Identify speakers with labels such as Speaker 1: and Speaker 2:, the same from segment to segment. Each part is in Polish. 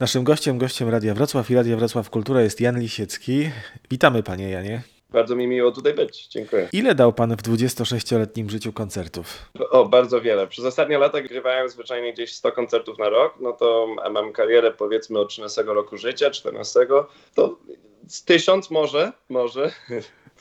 Speaker 1: Naszym gościem, gościem Radia Wrocław i Radia Wrocław Kultura jest Jan Lisiecki. Witamy panie Janie.
Speaker 2: Bardzo mi miło tutaj być. Dziękuję.
Speaker 1: Ile dał pan w 26-letnim życiu koncertów?
Speaker 2: O, bardzo wiele. Przez ostatnie lata grywałem zwyczajnie gdzieś 100 koncertów na rok, no to mam karierę powiedzmy od 13 roku życia, 14, to z tysiąc może, może.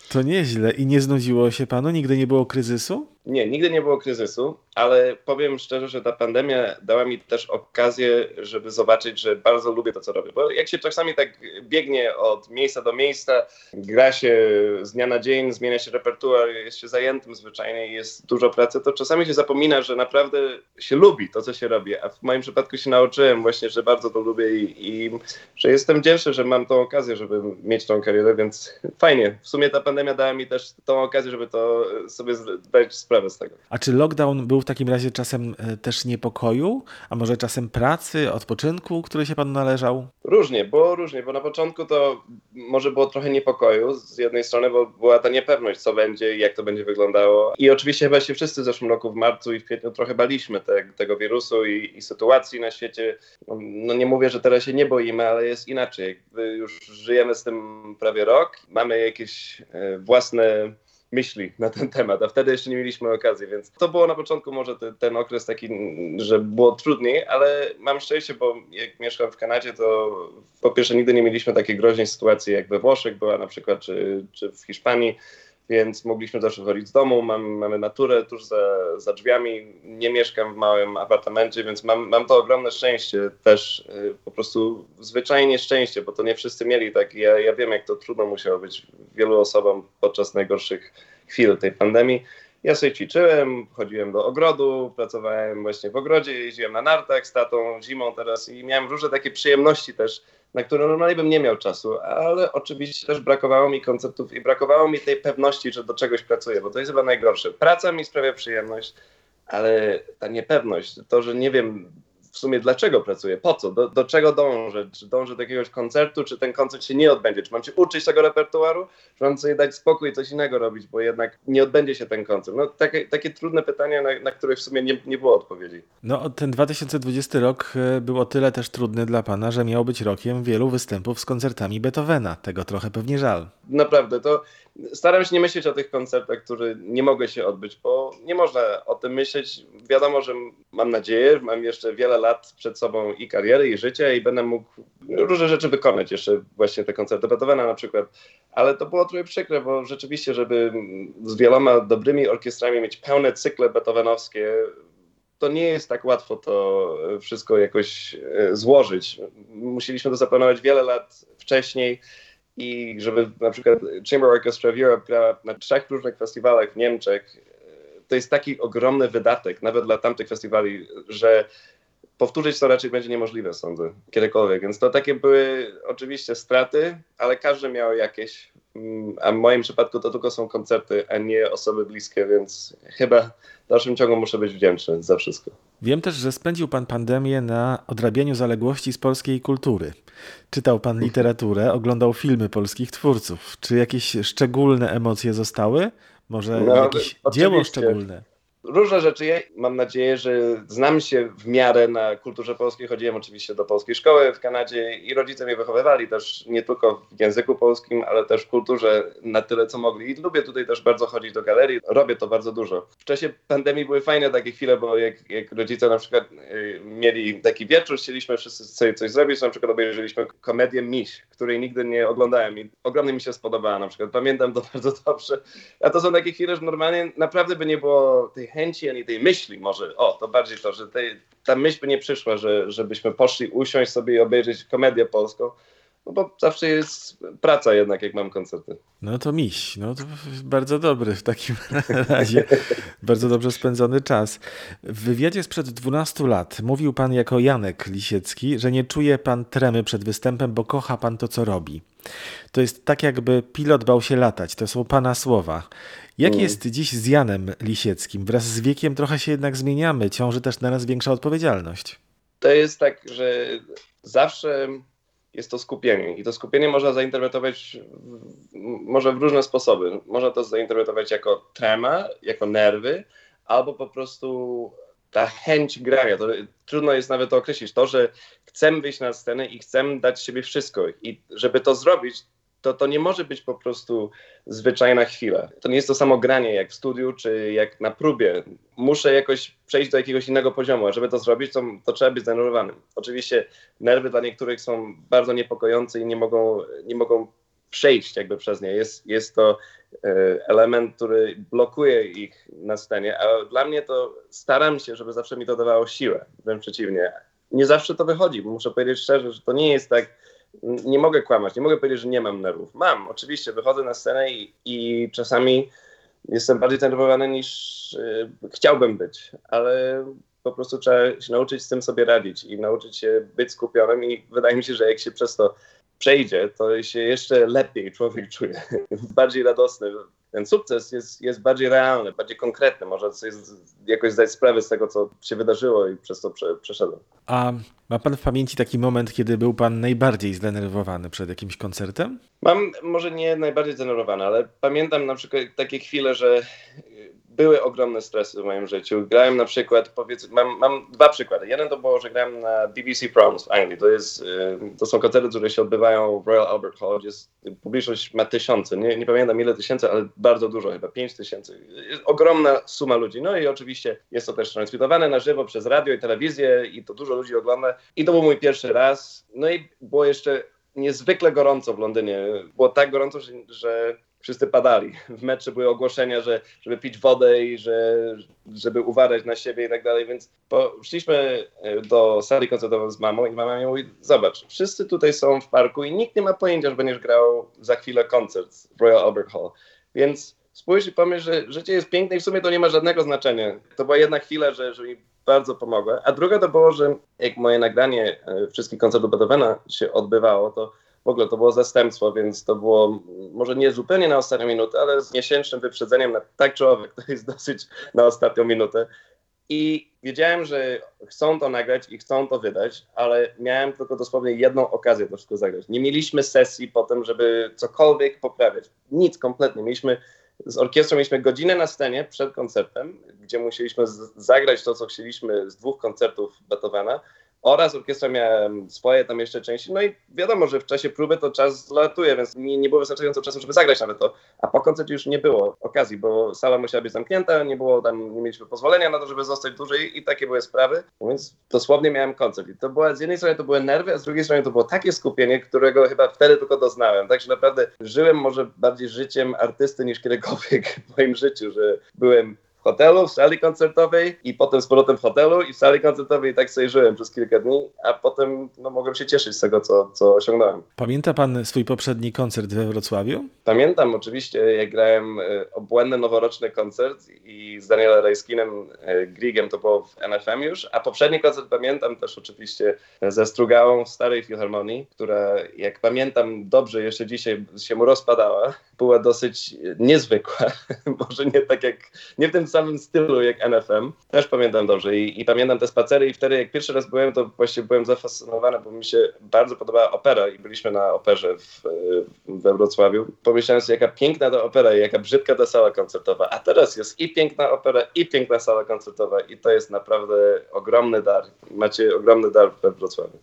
Speaker 1: To nieźle. I nie znudziło się panu? Nigdy nie było kryzysu?
Speaker 2: Nie, nigdy nie było kryzysu, ale powiem szczerze, że ta pandemia dała mi też okazję, żeby zobaczyć, że bardzo lubię to, co robię. Bo jak się czasami tak biegnie od miejsca do miejsca, gra się z dnia na dzień, zmienia się repertuar, jest się zajętym zwyczajnie i jest dużo pracy, to czasami się zapomina, że naprawdę się lubi to, co się robi. A w moim przypadku się nauczyłem właśnie, że bardzo to lubię i, i że jestem wdzięczny, że mam tą okazję, żeby mieć tą karierę, więc fajnie. W sumie ta pandemia dała mi też tą okazję, żeby to sobie zdać sprawę sprawę z tego.
Speaker 1: A czy lockdown był w takim razie czasem e, też niepokoju, a może czasem pracy, odpoczynku, który się panu należał?
Speaker 2: Różnie, było różnie, bo na początku to może było trochę niepokoju z jednej strony, bo była ta niepewność, co będzie i jak to będzie wyglądało. I oczywiście chyba się wszyscy w zeszłym roku w marcu i w kwietniu trochę baliśmy te, tego wirusu i, i, sytuacji na świecie. No, no, nie mówię, że teraz się nie boimy, ale jest inaczej. Już żyjemy z tym prawie rok, mamy jakieś e, własne myśli na ten temat, a wtedy jeszcze nie mieliśmy okazji, więc to było na początku może te, ten okres taki, że było trudniej, ale mam szczęście, bo jak mieszkam w Kanadzie, to po pierwsze nigdy nie mieliśmy takiej groźnej sytuacji jak we Włoszech była na przykład, czy, czy w Hiszpanii, więc mogliśmy zawsze wychodzić z domu, mam, mamy naturę tuż za, za drzwiami, nie mieszkam w małym apartamencie, więc mam, mam to ogromne szczęście, też y, po prostu zwyczajnie szczęście, bo to nie wszyscy mieli tak, ja, ja wiem jak to trudno musiało być wielu osobom podczas najgorszych chwil tej pandemii. Ja sobie ćwiczyłem, chodziłem do ogrodu, pracowałem właśnie w ogrodzie, jeździłem na nartach z tatą zimą teraz i miałem różne takie przyjemności też, na które normalnie bym nie miał czasu, ale oczywiście też brakowało mi konceptów i brakowało mi tej pewności, że do czegoś pracuję, bo to jest chyba najgorsze. Praca mi sprawia przyjemność, ale ta niepewność, to, że nie wiem, w sumie dlaczego pracuję, po co, do, do czego dążę, czy dążę do jakiegoś koncertu, czy ten koncert się nie odbędzie, czy mam się uczyć tego repertuaru, czy mam sobie dać spokój i coś innego robić, bo jednak nie odbędzie się ten koncert. No takie, takie trudne pytania, na, na które w sumie nie, nie było odpowiedzi.
Speaker 1: No ten 2020 rok e, był o tyle też trudny dla Pana, że miał być rokiem wielu występów z koncertami Beethovena. Tego trochę pewnie żal.
Speaker 2: Naprawdę, to staram się nie myśleć o tych koncertach, które nie mogły się odbyć, bo nie można o tym myśleć. Wiadomo, że mam nadzieję, mam jeszcze wiele lat przed sobą i kariery, i życia i będę mógł różne rzeczy wykonać, jeszcze właśnie te koncerty Beethovena na przykład. Ale to było trochę przykre, bo rzeczywiście, żeby z wieloma dobrymi orkiestrami mieć pełne cykle beethovenowskie, to nie jest tak łatwo to wszystko jakoś e, złożyć. Musieliśmy to zaplanować wiele lat wcześniej i żeby na przykład Chamber Orchestra of Europe grała na trzech różnych festiwalach w Niemczech, to jest taki ogromny wydatek, nawet dla tamtych festiwali, że powtórzyć to raczej będzie niemożliwe, sądzę, kiedykolwiek. Więc to takie były oczywiście straty, ale każdy miał jakieś, a w moim przypadku to tylko są koncerty, a nie osoby bliskie, więc chyba w dalszym ciągu muszę być wdzięczny za wszystko.
Speaker 1: Wiem też, że spędził Pan pandemię na odrabianiu zaległości z polskiej kultury. Czytał Pan literaturę, oglądał filmy polskich twórców. Czy jakieś szczególne emocje zostały? Może no, jakieś dzieło szczególne?
Speaker 2: Różne rzeczy. Mam nadzieję, że znam się w miarę na kulturze polskiej. Chodziłem oczywiście do polskiej szkoły w Kanadzie i rodzice mnie wychowywali też nie tylko w języku polskim, ale też w kulturze na tyle, co mogli. I lubię tutaj też bardzo chodzić do galerii. Robię to bardzo dużo. W czasie pandemii były fajne takie chwile, bo jak, jak rodzice na przykład y, mieli taki wieczór, chcieliśmy wszyscy sobie coś zrobić, na przykład obejrzeliśmy komedię Miś, której nigdy nie oglądałem i ogromnie mi się spodobała na przykład. Pamiętam to bardzo dobrze. A to są takie chwile, że normalnie naprawdę by nie było tej chęci ani tej myśli może, o to bardziej to, że tej, ta myśl by nie przyszła, że, żebyśmy poszli usiąść sobie i obejrzeć komedię polską, no bo zawsze jest praca jednak, jak mam koncerty.
Speaker 1: No to miś, no to bardzo dobry w takim razie, bardzo dobrze spędzony czas. W wywiadzie sprzed 12 lat mówił pan jako Janek Lisiecki, że nie czuje pan tremy przed występem, bo kocha pan to, co robi. To jest tak, jakby pilot bał się latać. To są pana słowa. Jak mm. jest dziś z Janem Lisieckim? Wraz z wiekiem trochę się jednak zmieniamy. Ciąży też na nas większa odpowiedzialność.
Speaker 2: To jest tak, że zawsze jest to skupienie. I to skupienie można zainterpretować może w różne sposoby. Można to zainterpretować jako trema, jako nerwy, albo po prostu ta chęć grania, to trudno jest nawet to określić, to, że chcemy wyjść na scenę i chcemy dać siebie wszystko i żeby to zrobić, to, to nie może być po prostu zwyczajna chwila. To nie jest to samo granie jak w studiu, czy jak na próbie. Muszę jakoś przejść do jakiegoś innego poziomu, a żeby to zrobić, to, to trzeba być zdenerwowanym. Oczywiście nerwy dla niektórych są bardzo niepokojące i nie mogą, nie mogą przejść jakby przez nie. Jest, jest to e, element, który blokuje ich na scenie, a dla mnie to staram się, żeby zawsze mi to dawało siłę, wręcz przeciwnie. Nie zawsze to wychodzi, muszę powiedzieć szczerze, że to nie jest tak, nie mogę kłamać, nie mogę powiedzieć, że nie mam nerwów. Mam, oczywiście, wychodzę na scenę i, i czasami jestem bardziej zdenerwowany niż y, chciałbym być, ale po prostu trzeba się nauczyć z tym sobie radzić i nauczyć się być skupionym i wydaje mi się, że jak się przez to przejdzie, to się jeszcze lepiej człowiek czuje, bardziej radosny. Ten sukces jest, jest bardziej realny, bardziej konkretny. Można sobie jakoś zdać sprawę z tego, co się wydarzyło i przez to prze, przeszedłem.
Speaker 1: A ma pan w pamięci taki moment, kiedy był pan najbardziej zdenerwowany przed jakimś koncertem?
Speaker 2: Mam może nie najbardziej zdenerwowany, ale pamiętam na przykład takie chwile, że były ogromne stresy w moim życiu. Grałem na przykład, powiedzmy, mam, mam dwa przykłady. Jeden to było, że grałem na BBC Proms w Anglii. To, jest, y, to są koncerty, które się odbywają w Royal Albert Hall, gdzie jest, publiczność ma tysiące, nie, nie pamiętam ile tysięcy, ale bardzo dużo, chyba pięć tysięcy. Ogromna suma ludzi. No i oczywiście jest to też transmitowane na żywo przez radio i telewizję i to dużo ludzi ogląda. I to był mój pierwszy raz. No i było jeszcze niezwykle gorąco w Londynie. Było tak gorąco, że, że wszyscy padali. W meczu były ogłoszenia, że, żeby pić wodę i że, żeby uważać na siebie i tak dalej, więc szliśmy e, do sali koncertowej z mamą i mama mi mówi, zobacz, wszyscy tutaj są w parku i nikt nie ma pojęcia, że będziesz grał za chwilę koncert w Royal Albert Hall, więc spójrz i pomyśl, że życie jest piękne i w sumie to nie ma żadnego znaczenia. To była jedna chwila, że, że mi bardzo pomogła, a druga to było, że jak moje nagranie e, wszystkich koncertów Beethovena się odbywało, to w ogóle to było zastępstwo, więc to było może nie zupełnie na ostatnią minutę, ale z miesięcznym wyprzedzeniem na tak czy owak, to jest dosyć na ostatnią minutę. I wiedziałem, że chcą to nagrać i chcą to wydać, ale miałem tylko dosłownie jedną okazję to wszystko zagrać. Nie mieliśmy sesji potem, żeby cokolwiek poprawiać. Nic kompletnie. Mieliśmy z orkiestrą mieliśmy godzinę na scenie przed koncertem, gdzie musieliśmy zagrać to, co chcieliśmy z dwóch koncertów Beethovena oraz orkiestra miała swoje tam jeszcze części. No i wiadomo, że w czasie próby to czas zlatuje, więc nie, nie było wystarczająco czasu, żeby zagrać nawet to. A po koncercie już nie było okazji, bo sala musiała być zamknięta, nie było tam, nie mieliśmy pozwolenia na to, żeby zostać dłużej i takie były sprawy. Więc dosłownie miałem koncert. I to była, z jednej strony to były nerwy, a z drugiej strony to było takie skupienie, którego chyba wtedy tylko doznałem. Także naprawdę żyłem może bardziej życiem artysty niż kiedykolwiek w moim życiu, że byłem hotelu, w sali koncertowej i potem z powrotem w hotelu i w sali koncertowej i tak sobie żyłem przez kilka dni, a potem no, mogłem się cieszyć z tego, co, co osiągnąłem.
Speaker 1: Pamięta pan swój poprzedni koncert we Wrocławiu?
Speaker 2: Pamiętam oczywiście, jak grałem e, obłędny noworoczny koncert i z Danielem Rajskinem, e, Grigiem, to było w NFM już, a poprzedni koncert pamiętam też oczywiście ze Strugałą w Starej Filharmonii, która jak pamiętam dobrze jeszcze dzisiaj się mu rozpadała, była dosyć niezwykła, może nie tak jak, nie w tym samym stylu jak NFM. Też pamiętam dobrze I, i, pamiętam te spacery i wtedy jak pierwszy raz byłem, to właściwie byłem zafascynowany, bo mi się bardzo podobała opera i byliśmy na operze w, we Wrocławiu. Pomyślałem sobie, jaka piękna ta opera i jaka brzydka ta sala koncertowa. A teraz jest i piękna opera, i piękna sala koncertowa i to jest naprawdę ogromny dar. Macie ogromny dar we Wrocławiu.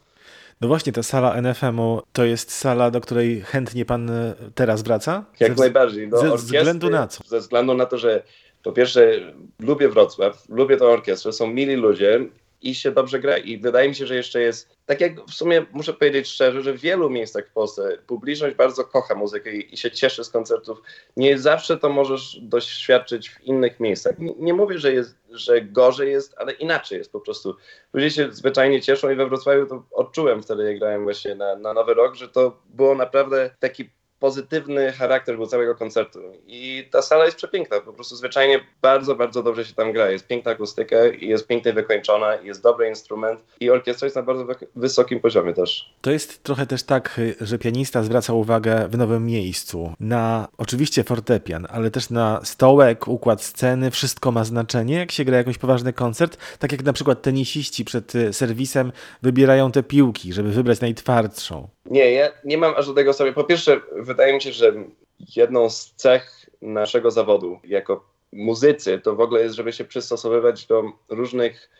Speaker 1: No właśnie, ta sala NFM-u to jest sala, do której chętnie pan teraz wraca?
Speaker 2: Jak ze, najbardziej.
Speaker 1: Do ze względu na co?
Speaker 2: Ze względu na to, że po pierwsze, lubię Wrocław, lubię tę orkiestrę, są mili ludzie i się dobrze gra. I wydaje mi się, że jeszcze jest, tak jak w sumie muszę powiedzieć szczerze, że w wielu miejscach w Polsce publiczność bardzo kocha muzykę i, i się cieszy z koncertów. Nie zawsze to możesz doświadczyć w innych miejscach. Nie, nie mówię, że, jest, że gorzej jest, ale inaczej jest po prostu. Ludzie się zwyczajnie cieszą i we Wrocławiu to odczułem wtedy, jak grałem właśnie na, na Nowy Rok, że to było naprawdę taki pozytywny charakter był całego koncertu. I ta sala jest przepiękna, po prostu zwyczajnie bardzo, bardzo dobrze się tam gra. Jest piękna akustyka i jest pięknie wykończona, jest dobry instrument i orkiestra jest na bardzo wysokim poziomie też.
Speaker 1: To jest trochę też tak, że pianista zwraca uwagę w nowym miejscu na oczywiście fortepian, ale też na stołek, układ sceny, wszystko ma znaczenie, jak się gra jakiś poważny koncert, tak jak na przykład tenisiści przed serwisem wybierają te piłki, żeby wybrać najtwardszą.
Speaker 2: Nie, ja nie mam aż do tego sobie. Po pierwsze, wydaje mi się, że jedną z cech naszego zawodu jako muzycy to w ogóle jest, żeby się przystosowywać do różnych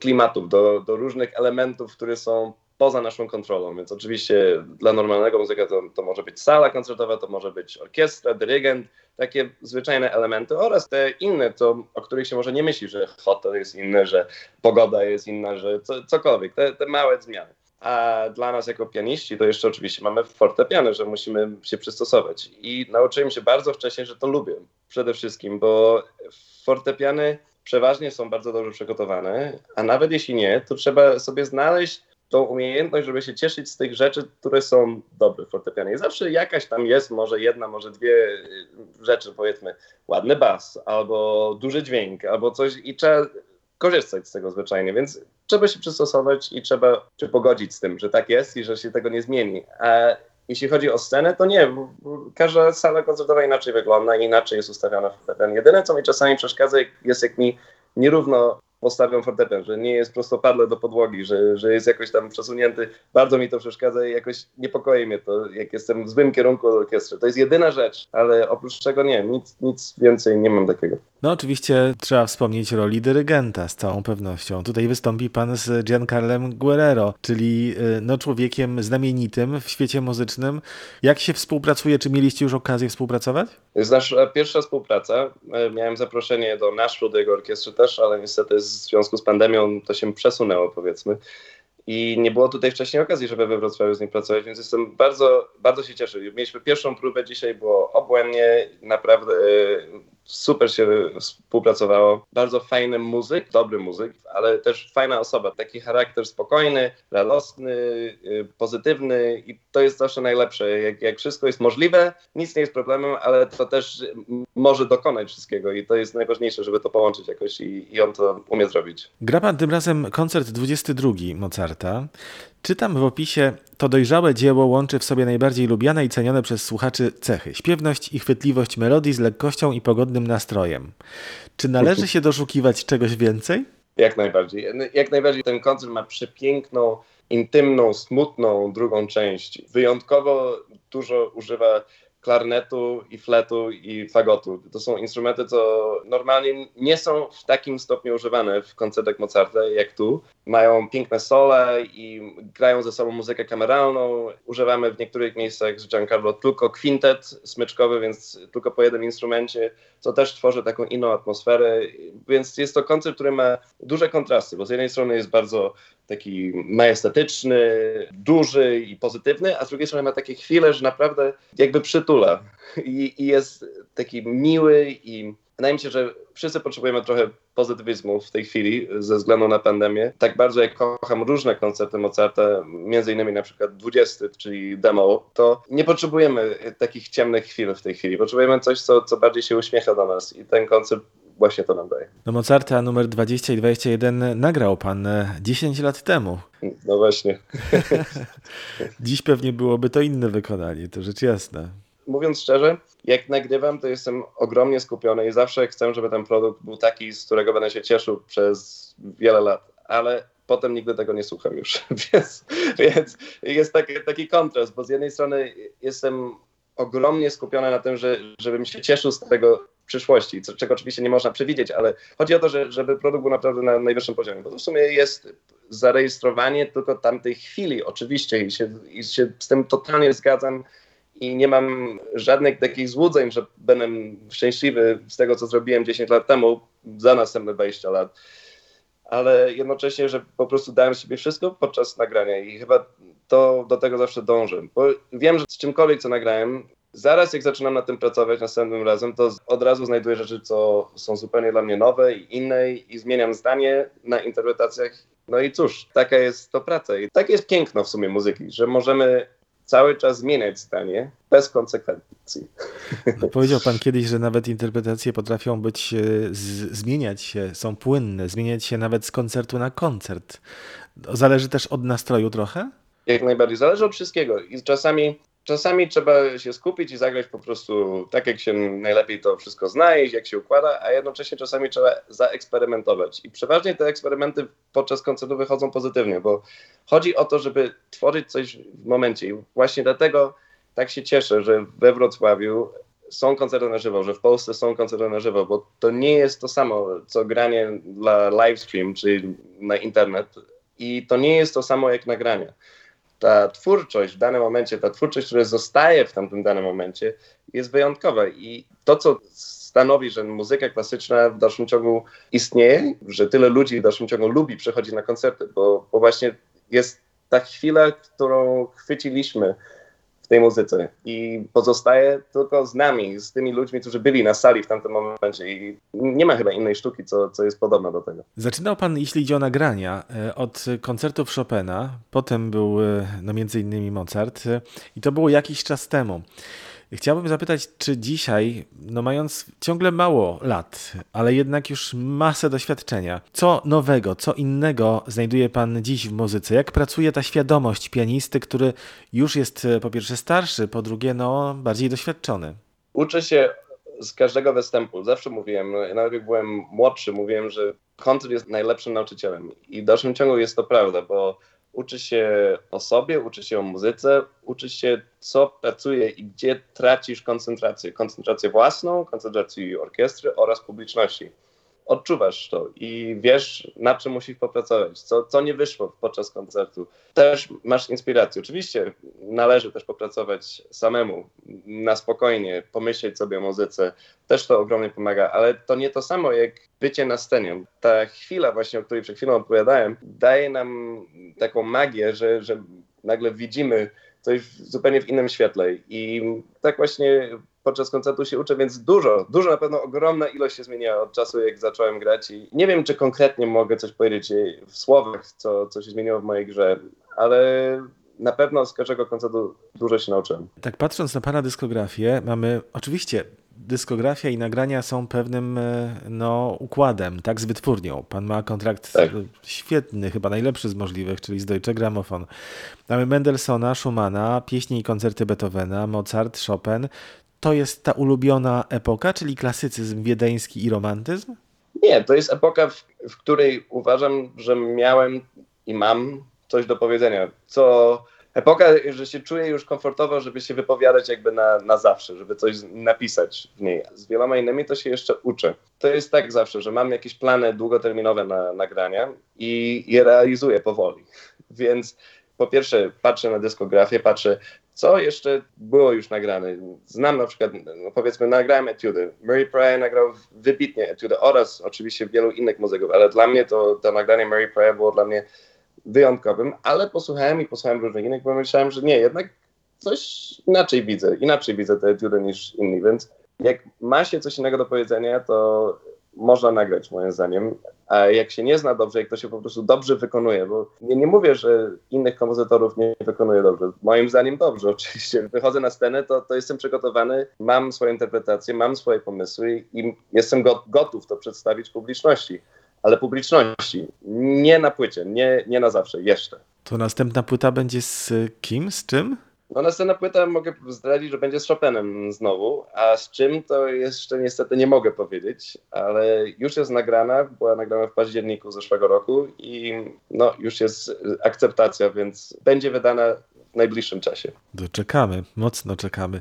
Speaker 2: klimatów, do, do różnych elementów, które są poza naszą kontrolą. Więc oczywiście dla normalnego muzyka to, to może być sala koncertowa, to może być orkiestra, dyrygent, takie zwyczajne elementy oraz te inne, to, o których się może nie myśli, że hotel jest inny, że pogoda jest inna, że co, cokolwiek, te, te małe zmiany. A dla nas jako pianiści to jeszcze oczywiście mamy fortepiany, że musimy się przystosować. I nauczyłem się bardzo wcześnie, że to lubię przede wszystkim, bo fortepiany przeważnie są bardzo dobrze przygotowane, a nawet jeśli nie, to trzeba sobie znaleźć tą umiejętność, żeby się cieszyć z tych rzeczy, które są dobre w fortepianie. I zawsze jakaś tam jest, może jedna, może dwie y, rzeczy, powiedzmy, ładny bas, albo duży dźwięk, albo coś i trzeba korzystać z tego zwyczajnie, więc trzeba się przystosować i trzeba się pogodzić z tym, że tak jest i że się tego nie zmieni. A jeśli chodzi o scenę, to nie, każda sala koncertowa inaczej wygląda i inaczej jest ustawiona fortepian. Jedyne, co mi czasami przeszkadza, jest jak mi nierówno postawią fortepian, że nie jest prostopadle do podłogi, że, że jest jakoś tam przesunięty. Bardzo mi to przeszkadza i jakoś niepokoi mnie to, jak jestem w złym kierunku orkiestry. To jest jedyna rzecz, ale oprócz tego nie, nic, nic więcej nie mam takiego.
Speaker 1: No oczywiście trzeba wspomnieć roli dyrygenta z całą pewnością. Tutaj wystąpi pan z Giancarlem Guerrero, czyli y, no, człowiekiem znamienitym w świecie muzycznym. Jak się współpracuje? Czy mieliście już okazję współpracować?
Speaker 2: Jest nasza pierwsza współpraca. E, miałem zaproszenie do Nashville, do jego orkiestry też, ale niestety w związku z pandemią to się przesunęło powiedzmy. I nie było tutaj wcześniej okazji, żeby we Wrocławiu z nim pracować, więc jestem bardzo, bardzo się cieszę. Mieliśmy pierwszą próbę dzisiaj, było obłędnie, naprawdę e, super się współpracowało. Bardzo fajny muzyk, dobry muzyk, ale też fajna osoba. Taki charakter spokojny, radosny, y, pozytywny i to jest zawsze najlepsze. Jak, jak wszystko jest możliwe, nic nie jest problemem, ale to też może dokonać wszystkiego i to jest najważniejsze, żeby to połączyć jakoś i, i on to umie zrobić.
Speaker 1: Gra pan tym razem koncert 22 Mozarta. Czytam w opisie, to dojrzałe dzieło łączy w sobie najbardziej lubiane i cenione przez słuchaczy cechy: śpiewność i chwytliwość melodii z lekkością i pogodnym nastrojem. Czy należy się doszukiwać czegoś więcej?
Speaker 2: Jak najbardziej. Jak najbardziej ten koncert ma przepiękną, intymną, smutną drugą część. Wyjątkowo dużo używa klarnetu i fletu i fagotu. To są instrumenty, co normalnie nie są w takim stopniu używane w koncertach Mozarta jak tu. Mają piękne sole i grają ze sobą muzykę kameralną. Używamy w niektórych miejscach z Giancarlo tylko kwintet smyczkowy, więc tylko po jednym instrumencie, co też tworzy taką inną atmosferę. Więc jest to koncert, który ma duże kontrasty, bo z jednej strony jest bardzo taki majestatyczny, duży i pozytywny, a z drugiej strony ma takie chwile, że naprawdę jakby przytula i, i jest taki miły i wydaje mi się, że wszyscy potrzebujemy trochę pozytywizmu w tej chwili ze względu na pandemię. Tak bardzo jak kocham różne koncerty Mozarta, między innymi na przykład 20, czyli demo, to nie potrzebujemy takich ciemnych chwil w tej chwili. Potrzebujemy coś, co, co bardziej się uśmiecha do nas i ten koncert właśnie to nam daje.
Speaker 1: No Mozarta numer 20 i 21 nagrał pan 10 e, lat temu.
Speaker 2: No właśnie.
Speaker 1: Dziś pewnie byłoby to inne wykonanie, to rzecz jasna.
Speaker 2: Mówiąc szczerze, jak nagrywam, to jestem ogromnie skupiony i zawsze chcę, żeby ten produkt był taki, z którego będę się cieszył przez wiele lat, ale potem nigdy tego nie słucham już. więc, więc jest taki, taki kontrast, bo z jednej strony jestem ogromnie skupiony na tym, że, żebym się cieszył z tego przyszłości, co, czego oczywiście nie można przewidzieć, ale chodzi o to, że, żeby produkt był naprawdę na najwyższym poziomie, bo to w sumie jest zarejestrowanie tylko tamtej chwili, oczywiście, i się, i się z tym totalnie zgadzam i nie mam żadnych takich złudzeń, że będę szczęśliwy z tego, co zrobiłem 10 lat temu za następne 20 lat. Ale jednocześnie, że po prostu dałem sobie wszystko podczas nagrania i chyba to do tego zawsze dążę. Bo wiem, że z czymkolwiek, co nagrałem, zaraz jak zaczynam nad tym pracować następnym razem, to od razu znajduję rzeczy, co są zupełnie dla mnie nowe i inne i zmieniam zdanie na interpretacjach. No i cóż, taka jest to praca. I takie jest piękno w sumie muzyki, że możemy cały czas zmieniać zdanie bez konsekwencji.
Speaker 1: Powiedział pan kiedyś, że nawet interpretacje potrafią być, e, z, zmieniać się, są płynne, zmieniać się nawet z koncertu na koncert. Zależy też od nastroju trochę?
Speaker 2: Jak najbardziej. Zależy od wszystkiego. I czasami czasami trzeba się skupić i zagrać po prostu tak, jak się najlepiej to wszystko znaleźć, jak się układa, a jednocześnie czasami trzeba zaeksperymentować. I przeważnie te eksperymenty podczas koncertu wychodzą pozytywnie, bo chodzi o to, żeby tworzyć coś w momencie. I właśnie dlatego tak się cieszę, że we Wrocławiu są koncerty na żywo, że w Polsce są koncerty na żywo, bo to nie jest to samo, co granie dla livestream, czyli na internet. I to nie jest to samo jak nagranie. Ta twórczość w danym momencie, ta twórczość, która zostaje w tamtym danym momencie, jest wyjątkowa. I to, co stanowi, że muzyka klasyczna w dalszym ciągu istnieje, że tyle ludzi w dalszym ciągu lubi przychodzić na koncerty, bo, bo właśnie jest ta chwila, którą chwyciliśmy tej muzyce i pozostaje tylko z nami, z tymi ludźmi, którzy byli na sali w tamtym momencie i nie ma chyba innej sztuki, co, co jest podobna do tego.
Speaker 1: Zaczynał pan, jeśli idzie o nagrania, e, od koncertów Chopina, potem był e, no między innymi Mozart e, i to było jakiś czas temu. Chciałbym zapytać, czy dzisiaj, no mając ciągle mało lat, ale jednak już masę doświadczenia, co nowego, co innego znajduje Pan dziś w muzyce? Jak pracuje ta świadomość pianisty, który już jest e, po pierwsze starszy, po drugie no bardziej doświadczony?
Speaker 2: Uczę się z każdego występu. Zawsze mówiłem, nawet jak byłem młodszy, mówiłem, że koncert jest najlepszym nauczycielem. I w dalszym ciągu jest to prawda, bo uczy się o sobie, uczy się o muzyce, uczy się co pracuje i gdzie tracisz koncentrację. Koncentrację własną, koncentrację orkiestry oraz publiczności odczuwasz to i wiesz, na czym musisz popracować, co, co nie wyszło podczas koncertu. Też masz inspirację. Oczywiście należy też popracować samemu, na spokojnie, pomyśleć sobie o muzyce. Też to ogromnie pomaga, ale to nie to samo jak bycie na scenie. Ta chwila właśnie, o której przed chwilą opowiadałem, daje nam taką magię, że, że nagle widzimy coś zupełnie w innym świetle. I tak właśnie podczas koncertu się uczę, więc dużo, dużo na pewno ogromna ilość się zmieniła od czasu, jak zacząłem grać i nie wiem, czy konkretnie mogę coś powiedzieć w słowach, co, co się zmieniło w mojej grze, ale na pewno z każdego koncertu dużo się nauczyłem.
Speaker 1: Tak patrząc na Pana dyskografię, mamy oczywiście dyskografia i nagrania są pewnym e, no, układem, tak, z wytwórnią. Pan ma kontrakt tak. świetny, chyba najlepszy z możliwych, czyli z Deutsche Grammophon. Mamy Mendelssohna, Schumana, pieśni i koncerty Beethovena, Mozart, Chopin to jest ta ulubiona epoka, czyli klasycyzm wiedeński i romantyzm?
Speaker 2: Nie, to jest epoka, w, w której uważam, że miałem i mam coś do powiedzenia. Co epoka, że się czuję już komfortowo, żeby się wypowiadać jakby na, na zawsze, żeby coś napisać w niej. Z wieloma innymi to się jeszcze uczę. To jest tak zawsze, że mam jakieś plany długoterminowe na nagrania i je realizuję powoli. Więc po pierwsze patrzę na dyskografię, patrzę co jeszcze było już nagrane. Znam na przykład, no powiedzmy, nagrałem etiudy. Murray Pryor nagrał wybitnie etiudy oraz oczywiście wielu innych muzyków, ale dla mnie to, to nagranie Murray Pryor było dla mnie wyjątkowym, ale posłuchałem i posłuchałem różnych innych, bo myślałem, że nie, jednak coś inaczej widzę, inaczej widzę te etiudy niż inni, więc jak ma się coś innego do powiedzenia, to można nagrać moim zdaniem, a jak się nie zna dobrze, jak to się po prostu dobrze wykonuje, bo nie, nie mówię, że innych kompozytorów nie wykonuje dobrze. Moim zdaniem dobrze, oczywiście. Wychodzę na scenę, to, to jestem przygotowany, mam swoje interpretacje, mam swoje pomysły i jestem go, gotów to przedstawić publiczności. Ale publiczności, nie na płycie, nie, nie na zawsze, jeszcze.
Speaker 1: To następna płyta będzie z kim, z czym?
Speaker 2: No następna płyta mogę zdradzić, że będzie z Chopinem znowu, a z czym to jeszcze niestety nie mogę powiedzieć, ale już jest nagrana, była nagrana w październiku zeszłego roku i no już jest akceptacja, więc będzie wydana w najbliższym czasie.
Speaker 1: Doczekamy, mocno czekamy.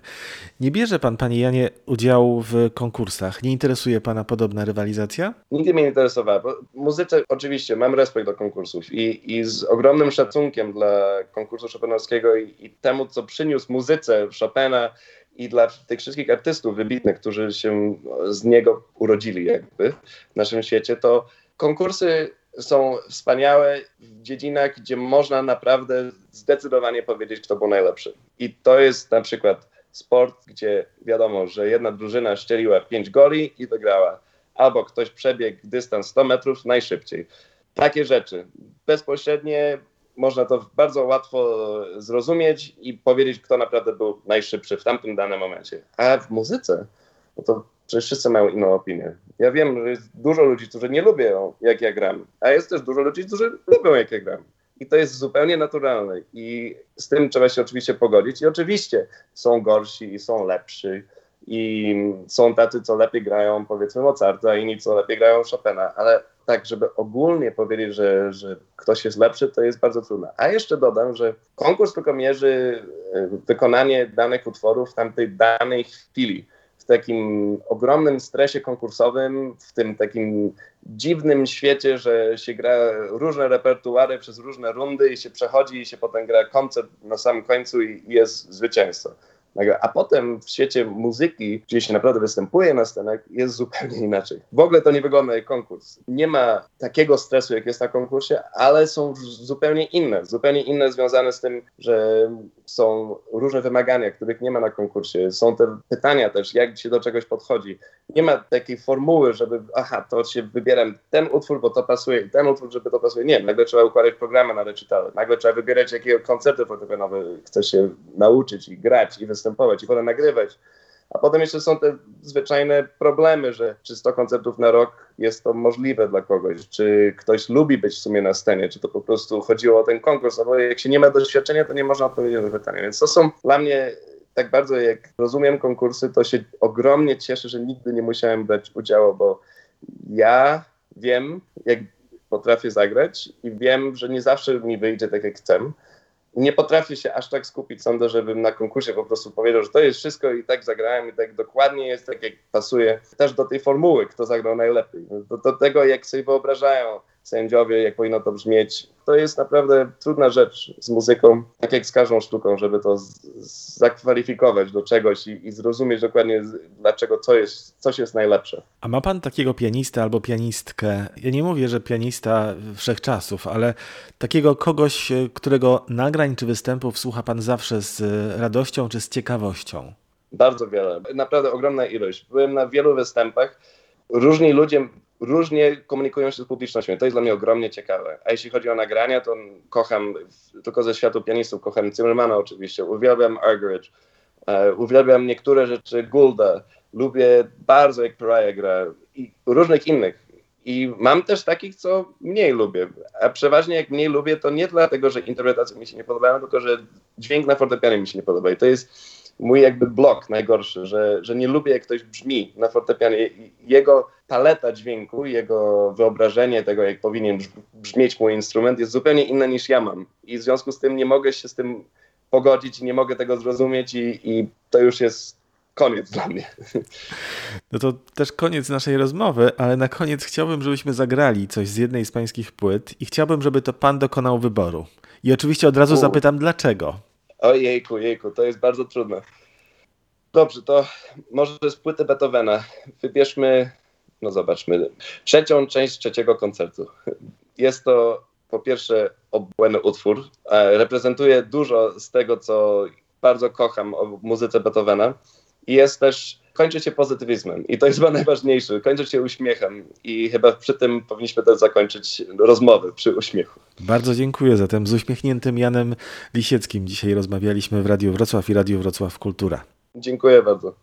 Speaker 1: Nie bierze pan, panie Janie, udziału w konkursach. Nie interesuje pana podobna rywalizacja?
Speaker 2: Nigdy mnie nie interesowała. Bo muzyce oczywiście mam respekt do konkursów i, i z ogromnym szacunkiem dla konkursu Chopinowskiego i, i temu, co przyniósł muzyce Chopina i dla tych wszystkich artystów wybitnych, którzy się z niego urodzili jakby w naszym świecie, to konkursy są wspaniałe w dziedzinach, gdzie można naprawdę zdecydowanie powiedzieć, kto był najlepszy. I to jest na przykład sport, gdzie wiadomo, że jedna drużyna szczeliła 5 goli i wygrała, albo ktoś przebiegł dystans 100 metrów najszybciej. Takie rzeczy. Bezpośrednie można to bardzo łatwo zrozumieć i powiedzieć, kto naprawdę był najszybszy w tamtym danym momencie. A w muzyce, no to Przecież wszyscy mają inną opinię. Ja wiem, że jest dużo ludzi, którzy nie lubią, jak ja gram, a jest też dużo ludzi, którzy lubią, jak ja gram. I to jest zupełnie naturalne. I z tym trzeba się oczywiście pogodzić. I oczywiście są gorsi i są lepsi. I są tacy, co lepiej grają, powiedzmy, Mozarta, inni, co lepiej grają Chopina. Ale tak, żeby ogólnie powiedzieć, że, że ktoś jest lepszy, to jest bardzo trudne. A jeszcze dodam, że konkurs tylko mierzy e, wykonanie danych utworów w tamtej danej chwili takim ogromnym stresie konkursowym, w tym takim dziwnym świecie, że się gra różne repertuary przez różne rundy i się przechodzi i się potem gra koncert na samym końcu i jest zwycięzca. A potem w świecie muzyki, gdzie się naprawdę występuje na scenach, jest zupełnie inaczej. W ogóle to nie wygląda jak konkurs. Nie ma takiego stresu, jak jest na konkursie, ale są zupełnie inne. Zupełnie inne związane z tym, że są różne wymagania, których nie ma na konkursie. Są te pytania też, jak się do czegoś podchodzi. Nie ma takiej formuły, żeby, aha, to się wybieram ten utwór, bo to pasuje, ten utwór, żeby to pasuje. Nie, nagle trzeba układać programy na recitale. Nagle trzeba wybierać, jakiego koncertu fortepianowe chce się nauczyć i grać i występować i potem nagrywać. A potem jeszcze są te zwyczajne problemy, że czy 100 koncertów na rok jest to możliwe dla kogoś, czy ktoś lubi być w sumie na scenie, czy to po prostu chodziło o ten konkurs, albo jak się nie ma doświadczenia, to nie można odpowiedzieć na pytanie. Więc to są dla mnie tak bardzo, jak rozumiem konkursy, to się ogromnie cieszę, że nigdy nie musiałem brać udziału, bo ja wiem, jak potrafię zagrać i wiem, że nie zawsze mi wyjdzie tak, jak chcę nie potrafię się aż tak skupić, sądzę, żebym na konkursie po prostu powiedział, że to jest wszystko i tak zagrałem i tak dokładnie jest, tak jak pasuje też do tej formuły, kto zagrał najlepiej. Do, do tego, jak sobie wyobrażają sędziowie, jak powinno to brzmieć. To jest naprawdę trudna rzecz z muzyką, tak jak z każdą sztuką, żeby to zakwalifikować do czegoś i, i, zrozumieć dokładnie, dlaczego co jest, coś jest najlepsze.
Speaker 1: A ma pan takiego pianistę albo pianistkę? Ja nie mówię, że pianista wszechczasów, ale takiego kogoś, którego nagrań czy występów słucha pan zawsze z radością czy z ciekawością?
Speaker 2: Bardzo wiele. Naprawdę ogromna ilość. Byłem na wielu występach. Różni ludzie różnie komunikują się z publicznością. To jest dla mnie ogromnie ciekawe. A jeśli chodzi o nagrania, to kocham, tylko ze światu pianistów, kocham Zimmermana oczywiście, uwielbiam Argerich, uh, uwielbiam niektóre rzeczy Goulda, lubię bardzo jak Pariah gra i różnych innych. I mam też takich, co mniej lubię. A przeważnie jak mniej lubię, to nie dlatego, że interpretacje mi się nie podobają, tylko że dźwięk na fortepianie mi się nie podoba. I to jest mój jakby blok najgorszy, że, że nie lubię jak ktoś brzmi na fortepianie. Jego paleta dźwięku, jego wyobrażenie tego, jak powinien brzmieć mój instrument jest zupełnie inne niż ja mam. I w związku z tym nie mogę się z tym pogodzić i nie mogę tego zrozumieć i, i to już jest koniec dla mnie.
Speaker 1: No to też koniec naszej rozmowy, ale na koniec chciałbym, żebyśmy zagrali coś z jednej z pańskich płyt i chciałbym, żeby to pan dokonał wyboru. I oczywiście od razu U. zapytam, dlaczego.
Speaker 2: Ojejku, jejku, to jest bardzo trudne. Dobrze, to może z płyty Beethovena. Wybierzmy, no zobaczmy, trzecią część trzeciego koncertu. Jest to po pierwsze obłędny utwór. Reprezentuje dużo z tego, co bardzo kocham o muzyce Beethovena. I jest też, kończy się pozytywizmem. I to jest chyba najważniejsze. Kończy się uśmiechem. I chyba przy tym powinniśmy też zakończyć rozmowę przy uśmiechu.
Speaker 1: Bardzo dziękuję. Zatem z uśmiechniętym Janem Lisieckim dzisiaj rozmawialiśmy w Radiu Wrocław i Radiu Wrocław Kultura.
Speaker 2: Dziękuję bardzo.